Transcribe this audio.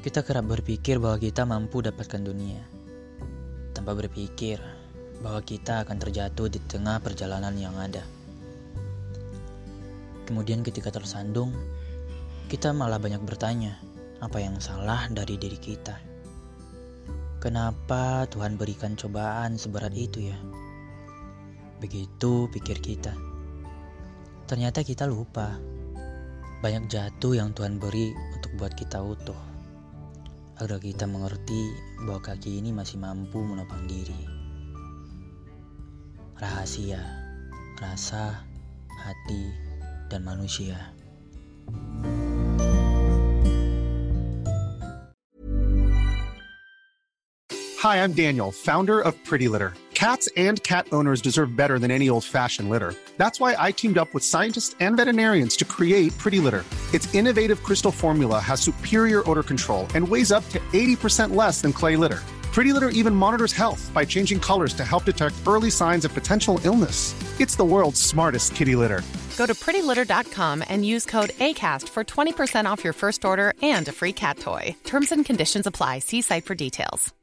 Kita kerap berpikir bahwa kita mampu dapatkan dunia, tanpa berpikir bahwa kita akan terjatuh di tengah perjalanan yang ada. Kemudian ketika tersandung, kita malah banyak bertanya, apa yang salah dari diri kita? Kenapa Tuhan berikan cobaan seberat itu ya? Begitu pikir kita. Ternyata kita lupa. Banyak jatuh yang Tuhan beri untuk buat kita utuh. Agar kita mengerti bahwa kaki ini masih mampu menopang diri. Rahasia, rasa, hati, dan manusia. Hi, I'm Daniel, founder of Pretty Litter. Cats and cat owners deserve better than any old fashioned litter. That's why I teamed up with scientists and veterinarians to create Pretty Litter. Its innovative crystal formula has superior odor control and weighs up to 80% less than clay litter. Pretty Litter even monitors health by changing colors to help detect early signs of potential illness. It's the world's smartest kitty litter. Go to prettylitter.com and use code ACAST for 20% off your first order and a free cat toy. Terms and conditions apply. See site for details.